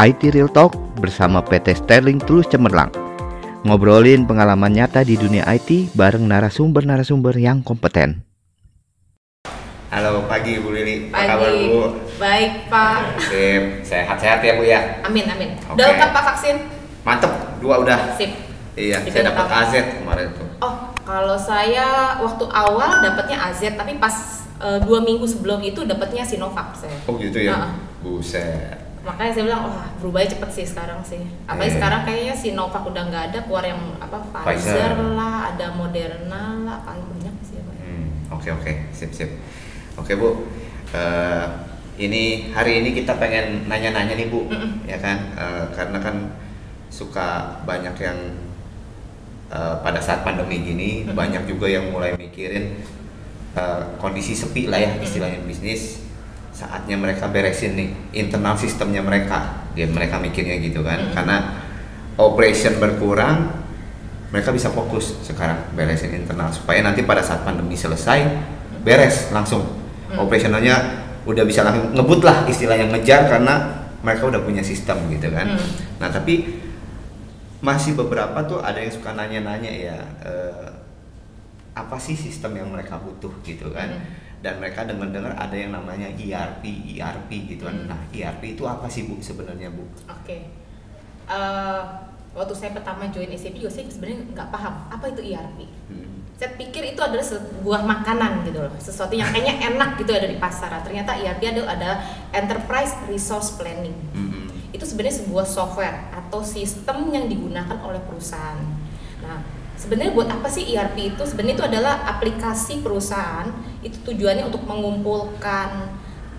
IT Real Talk bersama PT Sterling Tulus Cemerlang. Ngobrolin pengalaman nyata di dunia IT bareng narasumber-narasumber yang kompeten. Halo pagi Bu Lili, apa kabar Bu? Baik Pak. Sip, sehat-sehat ya Bu ya. Amin amin. Oke. Udah lengkap Pak vaksin? Mantep, dua udah. Sip. Iya, Bisa saya dapat AZ kemarin tuh. Oh, kalau saya waktu awal dapatnya AZ, tapi pas uh, dua minggu sebelum itu dapatnya Sinovac saya. Oh gitu ya. Uh Buset makanya saya bilang wah berubahnya cepet sih sekarang sih. Apalagi yeah. sekarang kayaknya Sinovac udah nggak ada keluar yang apa Pfizer, Pfizer. lah ada Moderna lah paling banyak sih ya hmm, oke oke. Sip sip. Oke bu. Uh, ini hari ini kita pengen nanya-nanya nih bu mm -mm. ya kan? Uh, karena kan suka banyak yang uh, pada saat pandemi gini mm -mm. banyak juga yang mulai mikirin uh, kondisi sepi lah ya istilahnya bisnis saatnya mereka beresin nih internal sistemnya mereka. Dia mereka mikirnya gitu kan. Hmm. karena operation berkurang mereka bisa fokus sekarang beresin internal. Supaya nanti pada saat pandemi selesai beres langsung. Hmm. operasionalnya udah bisa langsung ngebut lah istilahnya ngejar karena mereka udah punya sistem gitu kan. Hmm. nah tapi masih beberapa tuh ada yang suka nanya-nanya ya eh, apa sih sistem yang mereka butuh gitu kan. Hmm dan mereka dengar-dengar ada yang namanya ERP, ERP gitu kan. Hmm. Nah, ERP itu apa sih Bu sebenarnya Bu? Oke. Okay. Uh, eh, waktu saya pertama join SAP juga saya sebenarnya nggak paham apa itu ERP. Hmm. Saya pikir itu adalah sebuah makanan gitu loh, sesuatu yang kayaknya enak gitu ada di pasar. Ternyata ERP adalah ada Enterprise Resource Planning. Hmm. Itu sebenarnya sebuah software atau sistem yang digunakan oleh perusahaan. Sebenarnya buat apa sih ERP itu sebenarnya itu adalah aplikasi perusahaan itu tujuannya untuk mengumpulkan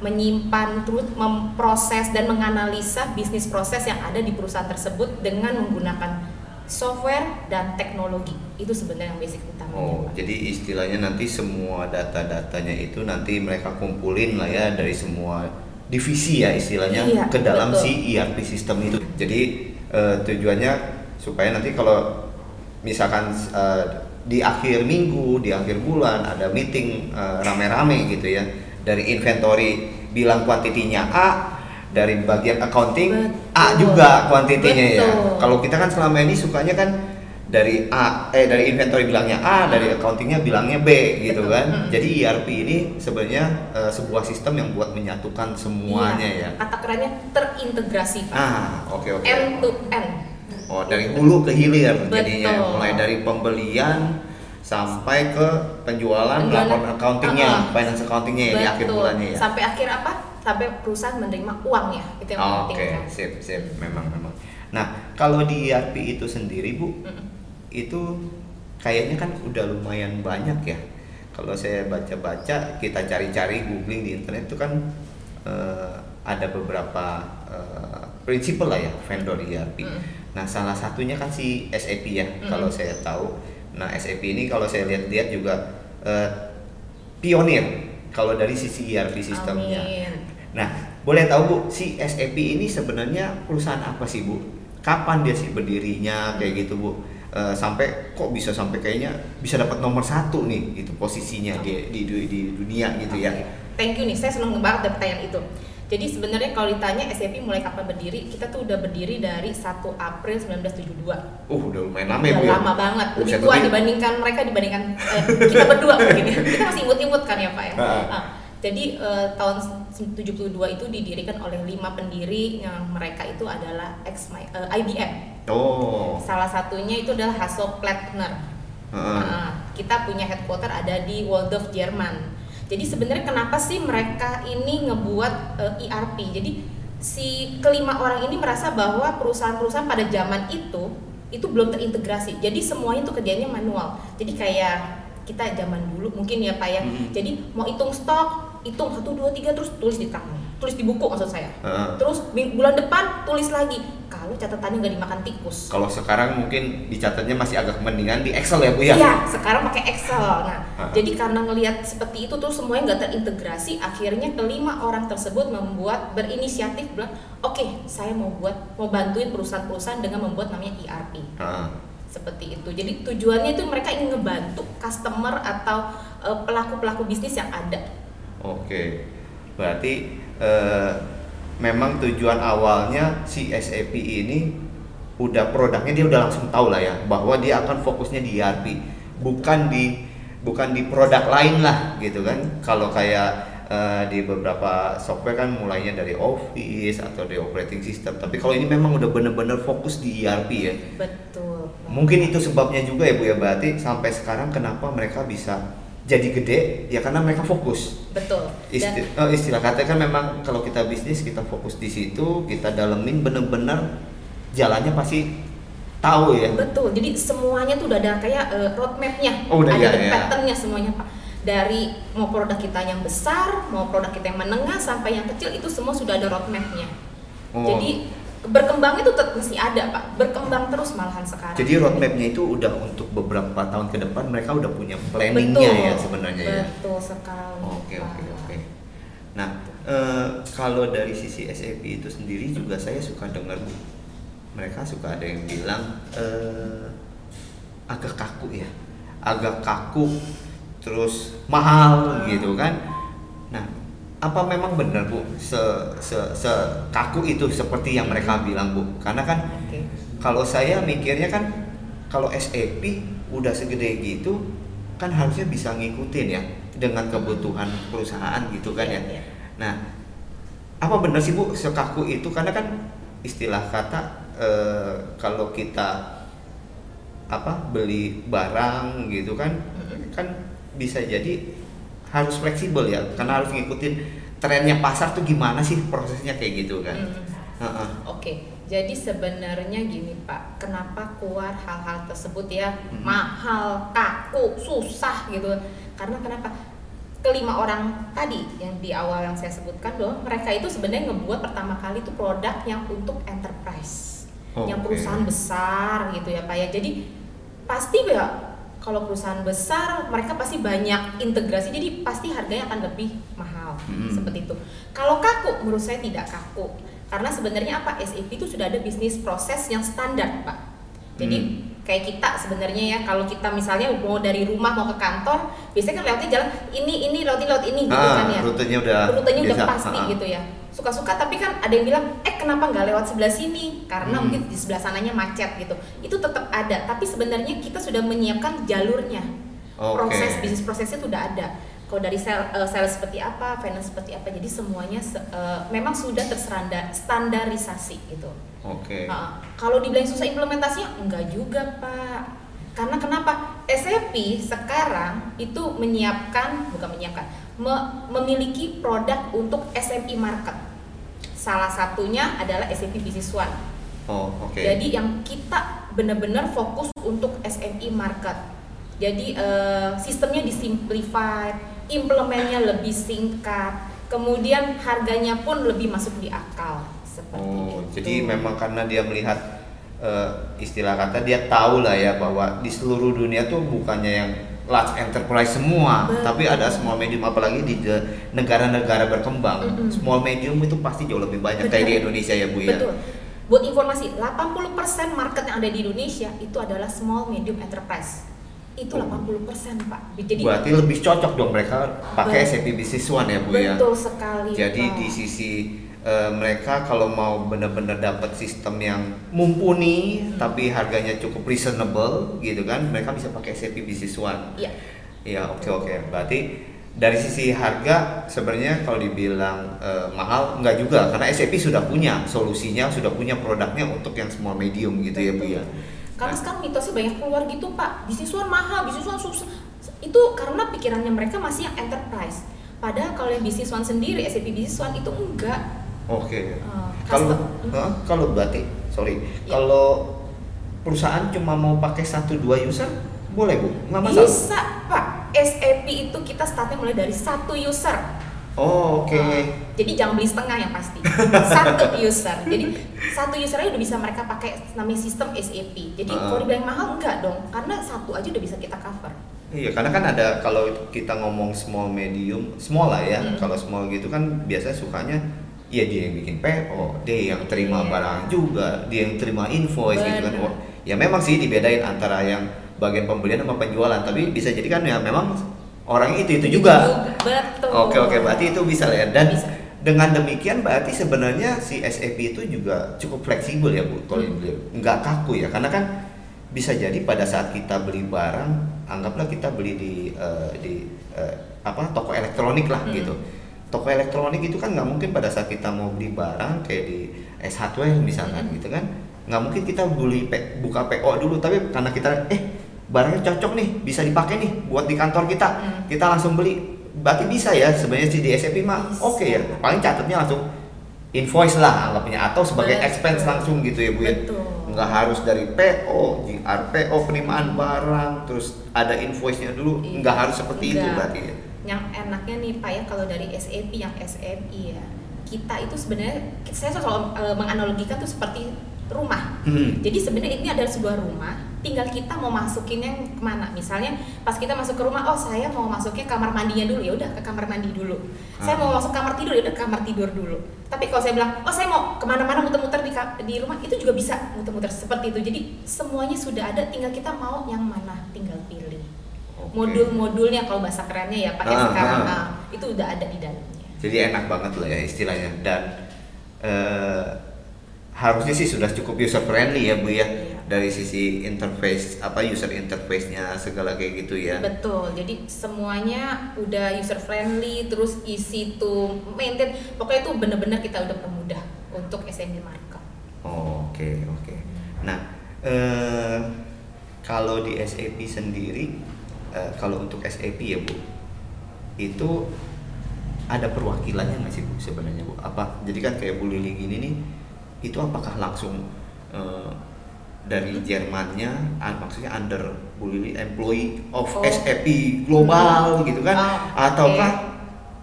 menyimpan terus memproses dan menganalisa bisnis proses yang ada di perusahaan tersebut dengan menggunakan software dan teknologi itu sebenarnya yang basic utama. Oh, jadi istilahnya nanti semua data-datanya itu nanti mereka kumpulin lah ya dari semua divisi ya istilahnya iya, ke dalam betul. si ERP sistem itu. Jadi uh, tujuannya supaya nanti kalau misalkan uh, di akhir minggu, di akhir bulan ada meeting uh, rame-rame gitu ya dari inventory bilang kuantitinya A, dari bagian accounting Betul. A juga kuantitinya ya. Kalau kita kan selama ini sukanya kan dari A eh dari inventory bilangnya A, dari accountingnya bilangnya B gitu Betul. kan. Hmm. Jadi ERP ini sebenarnya uh, sebuah sistem yang buat menyatukan semuanya iya. ya. Kata kerennya terintegrasi. Ah, oke okay, oke. Okay. End to end Oh, dari hulu ke hilir Betul. jadinya mulai dari pembelian sampai ke penjualan, laporan accountingnya, uh, finance accountingnya ya di akhir bulannya ya. Sampai akhir apa? Sampai perusahaan menerima uang ya, itu yang oh, penting. Oke, okay. sip, sip, memang memang. Nah, kalau di ERP itu sendiri bu, mm itu kayaknya kan udah lumayan banyak ya. Kalau saya baca-baca, kita cari-cari googling di internet itu kan uh, ada beberapa uh, prinsip lah ya vendor ERP. Mm Nah, salah satunya kan si SAP ya, mm -hmm. kalau saya tahu. Nah, SAP ini kalau saya lihat-lihat juga uh, pionir kalau dari sisi ERP sistemnya. Amin. Nah, boleh tahu Bu, si SAP ini sebenarnya perusahaan apa sih Bu? Kapan dia sih berdirinya kayak gitu Bu? Uh, sampai kok bisa sampai kayaknya bisa dapat nomor satu nih itu posisinya di, di di dunia gitu okay. ya. Thank you nih, saya senang banget dapat pertanyaan itu jadi sebenarnya kalau ditanya SAP mulai kapan berdiri, kita tuh udah berdiri dari 1 April 1972. Uh, udah lumayan lama ya, Bu. Ya? lama banget. Lebih tua dibandingkan mereka dibandingkan eh, kita berdua mungkin ya. Kita masih imut-imut kan ya, Pak ya. Nah, jadi eh, tahun 72 itu didirikan oleh lima pendiri yang mereka itu adalah ex eh, IBM. Oh. Salah satunya itu adalah Hasso Plattner. Uh. Nah, kita punya headquarter ada di Waldorf, Jerman jadi sebenarnya kenapa sih mereka ini ngebuat uh, eh, ERP? Jadi si kelima orang ini merasa bahwa perusahaan-perusahaan pada zaman itu itu belum terintegrasi. Jadi semuanya itu kerjanya manual. Jadi kayak kita zaman dulu mungkin ya Pak ya. Hmm. Jadi mau hitung stok, hitung satu dua tiga terus tulis di tangan tulis di buku maksud saya. Uh. Terus bulan depan tulis lagi. Kalau catatannya nggak dimakan tikus. Kalau sekarang mungkin dicatatnya masih agak mendingan di Excel ya bu ya? Iya, sekarang pakai Excel. Nah, uh. jadi karena ngelihat seperti itu tuh semuanya nggak terintegrasi, akhirnya kelima orang tersebut membuat berinisiatif bilang, oke, okay, saya mau buat mau bantuin perusahaan-perusahaan dengan membuat namanya ERP. Uh seperti itu. Jadi tujuannya itu mereka ingin ngebantu customer atau pelaku-pelaku uh, bisnis yang ada. Oke, berarti uh, memang tujuan awalnya si SAP ini udah produknya dia udah langsung tahu lah ya bahwa dia akan fokusnya di ERP bukan di bukan di produk lain lah gitu kan kalau kayak uh, di beberapa software kan mulainya dari Office atau dari operating system. Tapi kalau ini memang udah bener-bener fokus di ERP ya. Betul. Mungkin itu sebabnya juga ya Bu ya berarti sampai sekarang kenapa mereka bisa jadi gede ya karena mereka fokus. Betul. Isti Dan, oh, istilah kata kan memang kalau kita bisnis kita fokus di situ, kita dalemin bener-bener jalannya pasti tahu ya. Betul. Jadi semuanya tuh udah ada kayak uh, roadmapnya, oh, udah, ada ya, ya. patternnya semuanya Pak dari mau produk kita yang besar, mau produk kita yang menengah sampai yang kecil itu semua sudah ada roadmapnya. Oh. Jadi berkembang itu tetap mesti ada pak, berkembang terus malahan sekarang. Jadi roadmapnya itu udah untuk beberapa tahun ke depan mereka udah punya planningnya ya sebenarnya betul, ya. Betul sekali. Oke oke oke. Nah e, kalau dari sisi SAP itu sendiri juga saya suka dengar mereka suka ada yang bilang e, agak kaku ya, agak kaku terus mahal gitu kan nah apa memang benar bu? Se, se, se kaku itu seperti yang mereka bilang bu. Karena kan okay. kalau saya mikirnya kan kalau SAP udah segede gitu kan harusnya bisa ngikutin ya dengan kebutuhan perusahaan gitu kan ya. Iya, iya. nah apa benar sih bu sekaku itu? Karena kan istilah kata e, kalau kita apa beli barang gitu kan kan bisa jadi harus fleksibel ya karena harus ngikutin trennya pasar tuh gimana sih prosesnya kayak gitu kan hmm. uh -uh. oke okay. jadi sebenarnya gini pak kenapa keluar hal-hal tersebut ya hmm. mahal kaku susah gitu karena kenapa kelima orang tadi yang di awal yang saya sebutkan bahwa mereka itu sebenarnya ngebuat pertama kali itu produk yang untuk enterprise oh, yang perusahaan okay. besar gitu ya pak ya jadi pasti ya kalau perusahaan besar mereka pasti banyak integrasi jadi pasti harganya akan lebih mahal. Hmm. seperti itu. Kalau kaku menurut saya tidak kaku. Karena sebenarnya apa? SAP itu sudah ada bisnis proses yang standar pak. Jadi hmm. Kayak kita sebenarnya ya. Kalau kita misalnya mau dari rumah mau ke kantor biasanya kan lewatnya jalan ini ini lewat lewat ini gitu ah, kan ya. rutenya udah rutenya udah pasti ah. gitu ya. Suka-suka tapi kan ada yang bilang eh kenapa nggak lewat sebelah sini? Karena hmm. mungkin di sebelah sananya macet gitu. Itu tetap ada tapi sebenarnya kita sudah menyiapkan jalurnya. Okay. proses bisnis prosesnya sudah ada kalau dari sel, uh, sales seperti apa finance seperti apa jadi semuanya uh, memang sudah terseranda standarisasi gitu oke okay. uh, kalau dibilang susah implementasinya enggak juga pak karena kenapa SAP sekarang itu menyiapkan bukan menyiapkan me memiliki produk untuk SME market. Salah satunya adalah SAP Business One. Oh, oke. Okay. Jadi yang kita benar-benar fokus untuk SME market. Jadi uh, sistemnya disimplify, implementnya lebih singkat, kemudian harganya pun lebih masuk di akal. Seperti oh, itu. jadi memang karena dia melihat uh, istilah kata dia tahu lah ya bahwa di seluruh dunia tuh bukannya yang large enterprise semua, Betul. tapi ada small medium apalagi di negara-negara berkembang. Mm -hmm. Small medium itu pasti jauh lebih banyak Betul. kayak di Indonesia ya Bu ya. Betul. Buat informasi, 80% market yang ada di Indonesia itu adalah small medium enterprise. Itu 80% Pak. Jadi Berarti lebih cocok dong mereka pakai SAP Business One ya Bu ya. Betul sekali. Jadi Pak. di sisi uh, mereka kalau mau benar-benar dapat sistem yang mumpuni hmm. tapi harganya cukup reasonable gitu kan mereka bisa pakai SAP Business One. Iya. Iya oke okay, oke okay. berarti dari sisi harga sebenarnya kalau dibilang uh, mahal enggak juga karena SAP sudah punya solusinya sudah punya produknya untuk yang small medium gitu Betul. ya bu ya. Karena nah. sekarang mitosnya banyak keluar gitu pak, bisnis one mahal, bisnis one susah. Itu karena pikirannya mereka masih yang enterprise. Padahal kalau yang bisnis one sendiri, SAP bisnis one itu enggak Oke. Okay. Uh, kalau kalau berarti sorry ya. kalau perusahaan cuma mau pakai satu dua user boleh bu nggak masalah bisa pak SAP itu kita startnya mulai dari satu user oh oke okay. uh, jadi jangan beli setengah yang pasti satu user jadi satu user aja udah bisa mereka pakai namanya sistem SAP jadi uh. kalau dibilang mahal enggak dong karena satu aja udah bisa kita cover Iya, karena kan ada kalau kita ngomong small medium, small lah ya. Hmm. Kalau small gitu kan biasanya sukanya Iya dia yang bikin PO, dia yang terima yeah. barang juga, dia yang terima invoice Bener. gitu kan. Ya memang sih dibedain antara yang bagian pembelian sama penjualan, tapi bisa jadi kan ya memang orang itu itu juga. Betul. Oke oke berarti itu bisa ya dan bisa. dengan demikian berarti sebenarnya si SAP itu juga cukup fleksibel ya Bu kalau hmm. nggak kaku ya karena kan bisa jadi pada saat kita beli barang anggaplah kita beli di uh, di uh, apa toko elektronik lah hmm. gitu toko elektronik itu kan nggak mungkin pada saat kita mau beli barang kayak di S Hardware misalkan hmm. gitu kan nggak mungkin kita beli buka PO dulu tapi karena kita eh barangnya cocok nih bisa dipakai nih buat di kantor kita hmm. kita langsung beli berarti bisa ya sebenarnya si di SAP mah oke okay ya paling catatnya langsung invoice lah anggapnya atau sebagai Betul. expense langsung gitu ya bu ya nggak harus dari PO, JRPO penerimaan barang terus ada invoice-nya dulu iya. nggak harus seperti Enggak. itu berarti ya yang enaknya nih pak ya kalau dari SAP yang SMI ya kita itu sebenarnya saya selalu uh, menganalogikan tuh seperti rumah. Hmm. Jadi sebenarnya ini adalah sebuah rumah, tinggal kita mau masukinnya ke mana. Misalnya pas kita masuk ke rumah, oh saya mau masuknya kamar mandinya dulu, ya udah ke kamar mandi dulu. Hmm. Saya mau masuk kamar tidur, ya udah kamar tidur dulu. Tapi kalau saya bilang, oh saya mau ke mana-mana muter-muter di, di rumah, itu juga bisa muter-muter seperti itu. Jadi semuanya sudah ada, tinggal kita mau yang mana, tinggal pilih. Okay. Modul-modulnya kalau bahasa kerennya ya pakai ah, sekarang, ah. Nah, itu udah ada di dalamnya. Jadi enak banget lah ya istilahnya dan uh, harusnya sih sudah cukup user friendly ya bu ya iya. Dari sisi interface apa user interface-nya segala kayak gitu ya. Betul jadi semuanya udah user friendly terus isi tuh maintain. Pokoknya itu bener-bener kita udah permudah untuk SMB market oh, oke okay, oke. Okay. nah eh, kalau di SAP sendiri eh, kalau untuk SAP ya bu itu ada perwakilannya nggak sih bu sebenarnya bu? Apa jadi kan kayak Bu Lili gini nih itu apakah langsung uh, dari Jermannya maksudnya under employee of oh. SAP global hmm. gitu kan oh, ataukah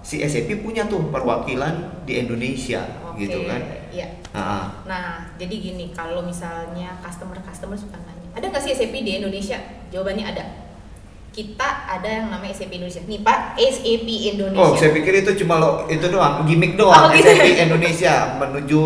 si SAP punya tuh perwakilan di Indonesia okay. gitu kan ya. nah, nah jadi gini kalau misalnya customer customer suka nanya ada nggak sih SAP di Indonesia jawabannya ada kita ada yang namanya SAP Indonesia. Nih Pak, SAP Indonesia. Oh, saya pikir itu cuma lo itu doang, gimmick doang. Oh, gitu. SAP Indonesia menuju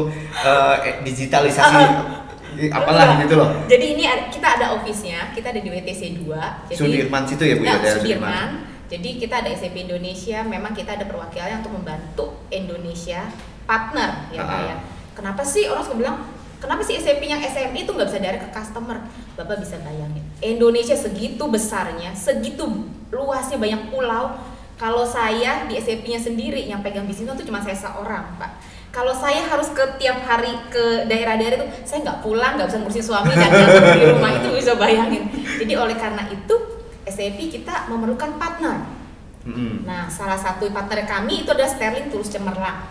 uh, digitalisasi uh, apalah gitu loh. Jadi ini ada, kita ada office-nya, kita ada di WTC 2. Jadi, Sudirman situ ya Bu ya? Sudirman. Jadi kita ada SAP Indonesia, memang kita ada perwakilan untuk membantu Indonesia partner ya. Pak ya. Kenapa sih orang suka bilang Kenapa sih SAP yang SME itu nggak bisa direct ke customer? Bapak bisa bayangin, Indonesia segitu besarnya, segitu luasnya banyak pulau. Kalau saya di SAP-nya sendiri yang pegang bisnis itu cuma saya seorang, Pak. Kalau saya harus ke tiap hari ke daerah-daerah itu, saya nggak pulang, nggak bisa ngurusin suami dan di rumah itu bisa bayangin. Jadi oleh karena itu SAP kita memerlukan partner. Mm-hmm. Nah, salah satu partner kami itu adalah Sterling Tulus Cemerlang.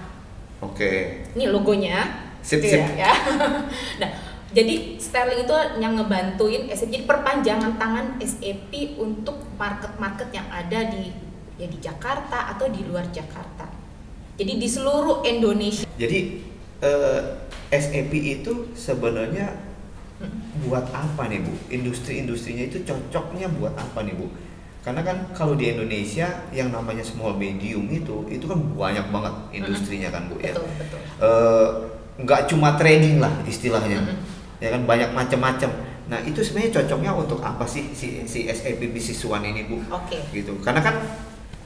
Oke. Okay. Ini logonya sip sip ya, nah jadi Sterling itu yang ngebantuin SAP jadi perpanjangan tangan SAP untuk market-market yang ada di ya di Jakarta atau di luar Jakarta jadi di seluruh Indonesia jadi uh, eh, SAP itu sebenarnya hmm. buat apa nih bu industri-industrinya itu cocoknya buat apa nih bu karena kan kalau di Indonesia yang namanya small medium itu itu kan banyak banget hmm. industrinya kan bu ya betul, betul. Uh, nggak cuma trading lah istilahnya mm-hmm. ya kan banyak macam-macam nah itu sebenarnya cocoknya untuk apa sih si si SAP Business One ini bu okay. gitu karena kan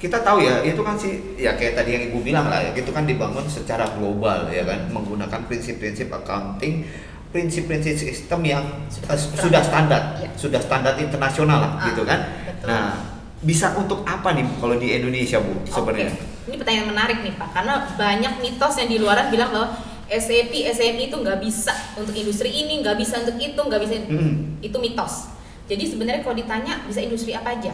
kita tahu ya itu kan sih ya kayak tadi yang ibu bilang lah ya itu kan dibangun secara global ya kan menggunakan prinsip-prinsip accounting prinsip-prinsip sistem yang sudah, uh, sudah standar ya. sudah standar internasional lah ah, gitu kan betul. nah bisa untuk apa nih kalau di Indonesia bu sebenarnya okay. ini pertanyaan menarik nih pak karena banyak mitos yang di luaran bilang bahwa SAP, SMI itu nggak bisa untuk industri ini, nggak bisa untuk itu, nggak bisa hmm. itu mitos. Jadi sebenarnya kalau ditanya bisa industri apa aja,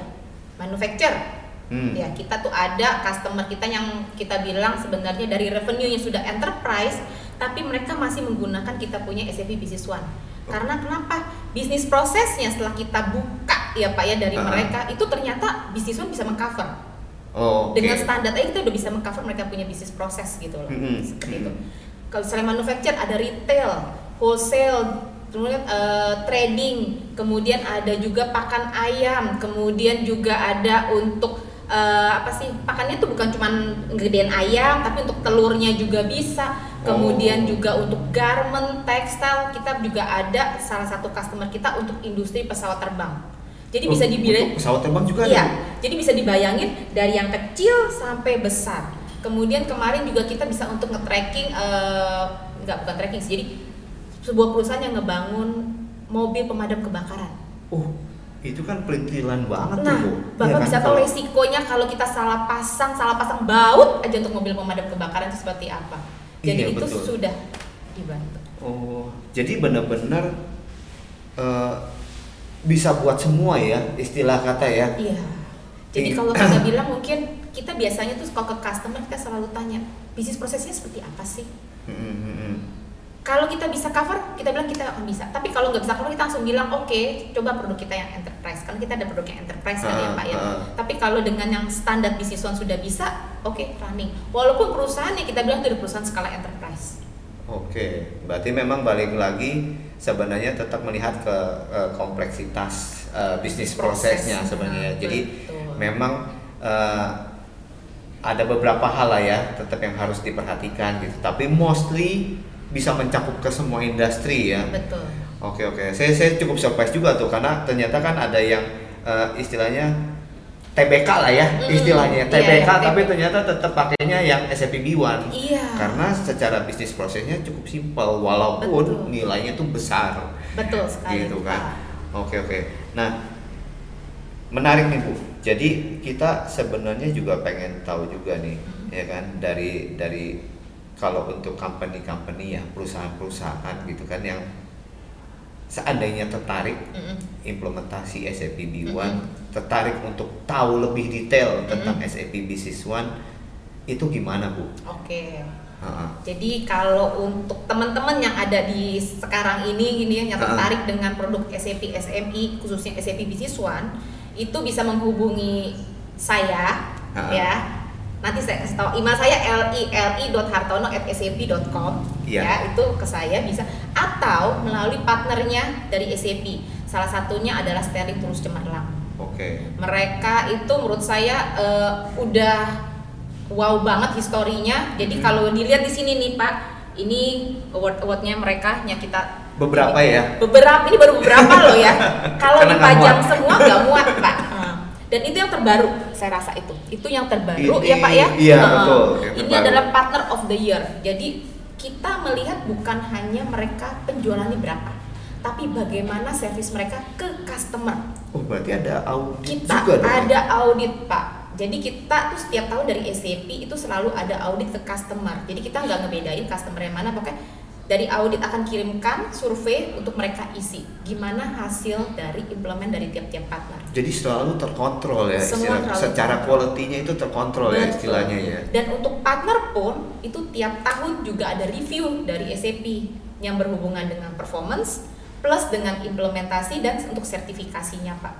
manufacture, hmm. ya kita tuh ada customer kita yang kita bilang sebenarnya dari revenue yang sudah enterprise, tapi mereka masih menggunakan kita punya SAP Business One. Karena kenapa? Bisnis prosesnya setelah kita buka ya pak ya dari uh -huh. mereka itu ternyata Business One bisa mengcover. Oh, okay. Dengan standar aja kita udah bisa mengcover mereka punya bisnis proses gitu loh, -hmm. seperti itu kalau misalnya manufacture ada retail, wholesale, kemudian uh, trading, kemudian ada juga pakan ayam, kemudian juga ada untuk uh, apa sih pakannya tuh bukan cuma gedean ayam, tapi untuk telurnya juga bisa. Kemudian oh. juga untuk garment, tekstil, kita juga ada salah satu customer kita untuk industri pesawat terbang. Jadi oh, bisa dibilang pesawat terbang juga Iya. Ada? Jadi bisa dibayangin dari yang kecil sampai besar Kemudian kemarin juga kita bisa untuk nge-tracking uh, nggak bukan tracking sih. Jadi sebuah perusahaan yang ngebangun mobil pemadam kebakaran. Oh, itu kan pelitilan banget nah, tuh. Bapak Iya kan? bisa tahu resikonya kalau kita salah pasang, salah pasang baut aja untuk mobil pemadam kebakaran itu seperti apa. Jadi Iya, itu betul. sudah dibantu. Oh, jadi benar-benar eh, bisa buat semua ya istilah kata ya. Iya. Jadi Iya. kalau kita bilang mungkin kita biasanya tuh kalau ke customer kita selalu tanya bisnis prosesnya seperti apa sih? Mm, mm, mm. Kalau kita bisa cover, kita bilang kita bisa. Tapi kalau nggak bisa cover, kita langsung bilang oke, coba produk kita yang enterprise. Karena kita ada produk yang enterprise kan ya Ah, Pak ya. ah. Tapi kalau dengan yang standar bisnis one sudah bisa, oke running. Walaupun perusahaan yang kita bilang itu adalah perusahaan skala enterprise. Oke, berarti memang balik lagi sebenarnya tetap melihat ke eh, kompleksitas eh, bisnis prosesnya sebenarnya. Jadi betul. memang eh, ada beberapa hal lah ya tetap yang harus diperhatikan gitu. Tapi mostly bisa mencakup ke semua industri ya. Betul. Oke oke, saya saya cukup surprise juga tuh karena ternyata kan ada yang eh, istilahnya TBK lah ya Mm, istilahnya iya, TBK iya, tapi TBK. ternyata tetap pakainya yang SAP B1 Iya. karena secara bisnis prosesnya cukup simpel walaupun Betul. nilainya tuh besar Betul sekali. gitu kan. Oke oke. Nah menarik nih bu. Jadi kita sebenarnya juga pengen tahu juga nih Hmm. ya kan dari dari kalau untuk company-company ya perusahaan-perusahaan gitu kan yang seandainya tertarik Mm-mm. implementasi SAP B1 Mm-mm. tertarik untuk tahu lebih detail tentang Mm-mm. SAP Business One itu gimana bu? Oke. Ha-ha. Jadi kalau untuk teman-teman yang ada di sekarang ini gini ya, yang tertarik dengan produk SAP SMI khususnya SAP Business One itu bisa menghubungi saya Ah. ya. Nanti saya kasih tahu email saya lili.hartono@sap.com Iya. ya itu ke saya bisa atau melalui partnernya dari SAP. Salah satunya adalah Sterling Terus Cemerlang. Oke. Mereka itu menurut saya eh, udah wow banget historinya. Jadi Hmm. kalau dilihat di sini nih Pak, ini award-awardnya mereka yang kita Beberapa ini, ya? Beberapa ini baru beberapa loh ya. Kalau dipajang semua nggak muat Pak. Dan itu yang terbaru, saya rasa itu. Itu yang terbaru Ini- ya Pak ya. iya, Nah, betul, Ini terbaru. adalah partner of the year. Jadi kita melihat bukan hanya mereka penjualannya berapa, tapi bagaimana service mereka ke customer Oh berarti ada audit kita juga dong? ya? ada audit pak jadi kita tuh setiap tahun dari SAP itu selalu ada audit ke customer jadi kita nggak ngebedain customer yang mana pokoknya dari audit akan kirimkan survei untuk mereka isi gimana hasil dari implement dari tiap-tiap partner Jadi selalu terkontrol ya Semua istilah, secara quality-nya itu terkontrol ya Betul. istilahnya ya. dan untuk partner pun itu tiap tahun juga ada review dari SAP yang berhubungan dengan performance plus dengan implementasi dan untuk sertifikasinya pak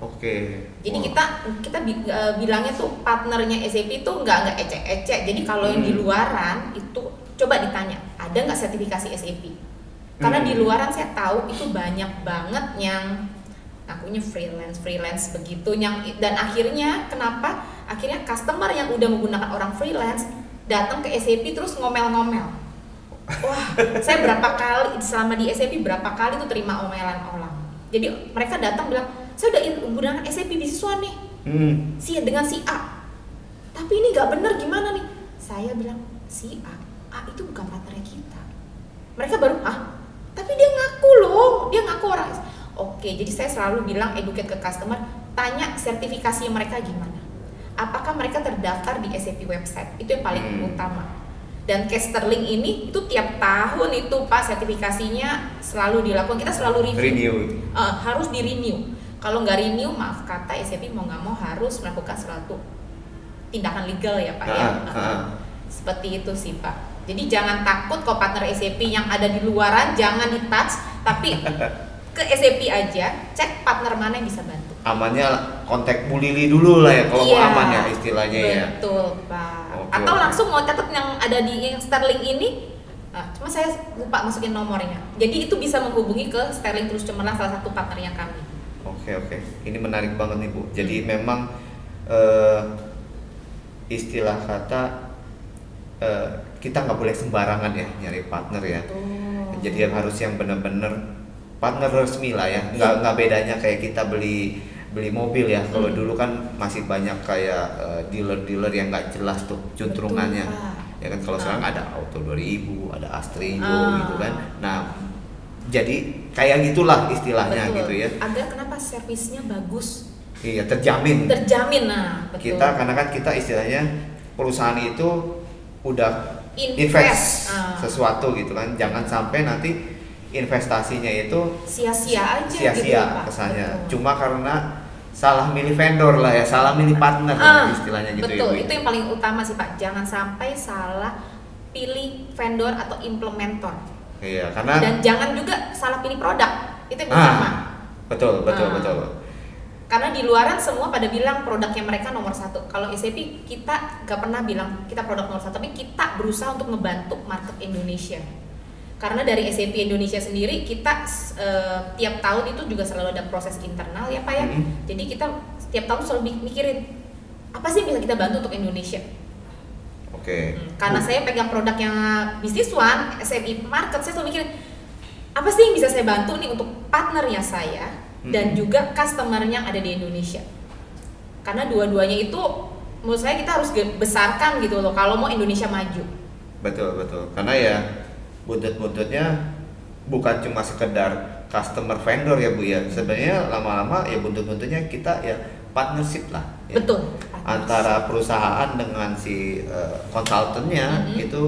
Oke. Jadi Wah. kita kita bi- eh, bilangnya tuh partnernya SAP itu nggak nggak ecek-ecek. Jadi kalau yang di Hmm. luaran itu coba ditanya ada nggak sertifikasi SAP? Karena Hmm. di luaran saya tahu itu banyak banget yang akunya freelance freelance begitu yang dan akhirnya kenapa? Akhirnya customer yang udah menggunakan orang freelance datang ke SAP terus ngomel-ngomel. Wah, saya berapa kali selama di SAP berapa kali tuh terima omelan orang. Jadi mereka datang bilang, saya udah menggunakan SAP One nih, Hmm. si dengan si A. Tapi ini nggak bener gimana nih? Saya bilang si A, A itu bukan partnernya kita. Mereka baru, ah, tapi dia ngaku loh, dia ngaku orang. Oke, jadi saya selalu bilang educate ke customer, tanya sertifikasi mereka gimana. Apakah mereka terdaftar di SAP website? Itu yang paling Hmm. utama. Dan case Sterling ini itu tiap tahun itu Pak sertifikasinya selalu dilakukan. Kita selalu review. Renew. Eh, harus di renew. Kalau nggak renew, maaf kata SAP mau nggak mau harus melakukan suatu tindakan legal ya Pak ya. Ah, Eh, ah. Seperti itu sih Pak. Jadi jangan takut kalau partner SAP yang ada di luaran jangan di touch, tapi ke SAP aja cek partner mana yang bisa bantu. Amannya kontak Bu Lili dulu lah ya kalau mau Iya, aman ya istilahnya ya. Betul Pak. Atau langsung mau catat yang ada di yang Sterling ini. Nah, cuma saya lupa masukin nomornya. Jadi itu bisa menghubungi ke Sterling Terus Cemerlang salah satu partnernya kami. Oke oke, ini menarik banget nih Bu. Jadi Hmm. memang eh, istilah kata eh, kita nggak boleh sembarangan ya nyari partner ya. Oh. Jadi yang harus yang benar-benar partner resmi lah ya. Iya. Nggak nggak bedanya kayak kita beli beli mobil ya. Kalau Hmm. dulu kan masih banyak kayak eh, dealer-dealer yang nggak jelas tuh Pak. Ya kan kalau Ah. sekarang ada Auto 2000, ada Astrindo Ah. gitu kan. Nah, jadi kayak gitulah istilahnya Betul. gitu ya. Agar kenapa servisnya bagus, Iya, terjamin. terjamin nah, betul. Kita karena kan kita istilahnya perusahaan itu udah Invest. invest, Ah. sesuatu gitu kan. Jangan sampai nanti investasinya itu sia-sia aja gitu sia-sia Pak. kesannya. Betul. Cuma karena salah milih vendor lah ya, salah milih partner Ah, istilahnya gitu betul, ya. Itu yang paling utama sih Pak. Jangan sampai salah pilih vendor atau implementer. Iya, karena Dan jangan juga salah pilih produk. Itu yang utama. ah, betul, betul, Ah. betul. Karena di luaran semua pada bilang produknya mereka nomor satu. Kalau SAP kita gak pernah bilang kita produk nomor satu, tapi kita berusaha untuk membantu market Indonesia. Karena dari SAP Indonesia sendiri kita eh, tiap tahun itu juga selalu ada proses internal ya Pak ya. Mhm. Jadi kita setiap tahun selalu mik- mikirin apa sih yang bisa kita bantu untuk Indonesia. Oke. Hmm, Karena saya pegang produknya Business One, SME Market, saya selalu mikirin apa sih yang bisa saya bantu nih untuk partnernya saya dan Hmm. juga customer yang ada di Indonesia. Karena dua-duanya itu menurut saya kita harus besarkan gitu loh kalau mau Indonesia maju. Betul, betul. Karena ya buntut-buntutnya bukan cuma sekedar customer vendor ya Bu ya. Sebenarnya lama-lama ya buntut-buntutnya kita ya partnership lah. ya. Betul. Antara perusahaan dengan si eh, konsultannya Mhm. itu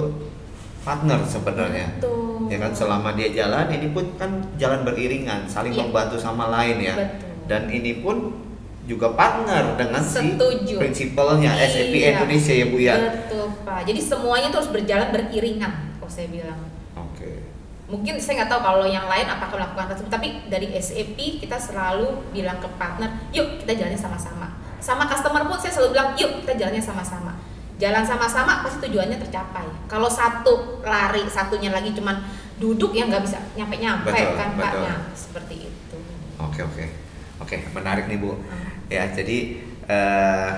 partner sebenarnya. Betul. Ya kan selama dia jalan ini pun kan jalan beriringan, saling Iya. membantu sama lain ya. Betul. Dan ini pun juga partner dengan Setuju. si prinsipalnya SAP Iya. Indonesia ya Bu ya. Betul Pak. Jadi semuanya tuh harus berjalan beriringan, kalau saya bilang. Oke. mungkin saya nggak tahu kalau yang lain apakah melakukan tersebut tapi dari SAP kita selalu bilang ke partner yuk kita jalannya sama-sama sama customer pun saya selalu bilang yuk kita jalannya sama-sama jalan sama-sama pasti tujuannya tercapai kalau satu lari satunya lagi cuman duduk ya nggak bisa nyampe-nyampe Betul, kan Pak betul. Nah, seperti itu Oke oke oke menarik nih bu. Hmm. Ya jadi eh,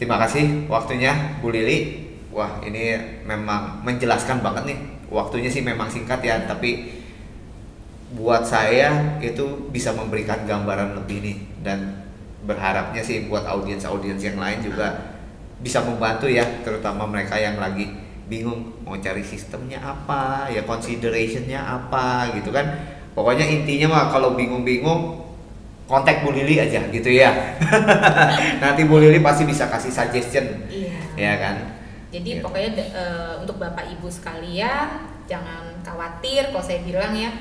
terima kasih waktunya Bu Lili. Wah ini memang menjelaskan banget nih. Waktunya sih memang singkat ya, tapi buat saya itu bisa memberikan gambaran lebih nih dan berharapnya sih buat audiens-audiens yang lain juga bisa membantu ya, terutama mereka yang lagi bingung mau cari sistemnya apa, ya considerationnya apa gitu kan. Pokoknya intinya mah kalau bingung-bingung kontak Bu Lili aja gitu ya. Nanti Bu Lili pasti bisa kasih suggestion iya ya kan. Jadi Gitu. pokoknya eh, untuk Bapak Ibu sekalian jangan khawatir kalau saya bilang ya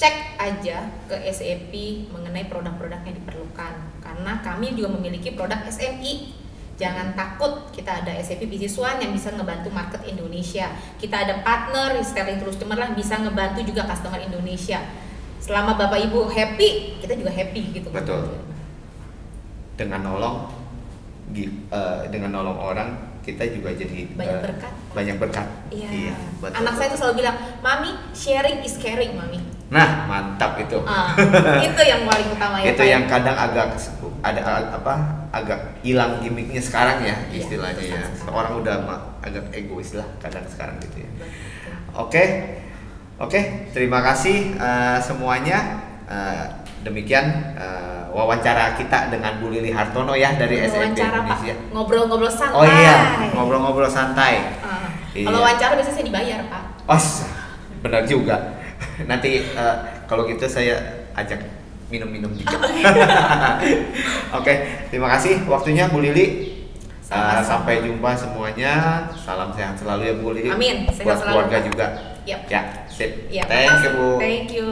cek aja ke SAP mengenai produk-produk yang diperlukan karena kami juga memiliki produk SMI. Jangan takut kita ada SAP Business One yang bisa ngebantu market Indonesia. Kita ada partner Sterling Customer lah bisa ngebantu juga customer Indonesia. Selama Bapak Ibu happy, kita juga happy gitu. Betul. Dengan nolong eh, dengan nolong orang kita juga jadi Banyak eh, berkat. Banyak berkat. Iya. betul. Anak saya tuh selalu bilang, "Mami, sharing is caring, Mami." Nah, mantap itu. Ah, itu yang paling utama ya. itu Pak. yang kadang agak ada apa agak hilang gimmicknya sekarang ya Iya, istilahnya ya. orang udah agak egois lah kadang sekarang gitu ya. Oke. Oke terima kasih eh, semuanya. Eh, demikian eh, wawancara kita dengan Bu Lili Hartono ya dari SMP Pak, Indonesia. Ngobrol-ngobrol santai. oh iya ngobrol-ngobrol santai. Ah, Iya. Kalau wawancara biasanya saya dibayar Pak. oh benar juga. Nanti eh, kalau gitu saya ajak minum-minum juga Oke, terima kasih waktunya Bu Lili. Uh, sampai jumpa semuanya. Salam sehat selalu ya Bu Lili. Amin, sehat Buat selalu, keluarga juga. Yap. Ya, sip. Ya, Thank you. Bu. Thank you.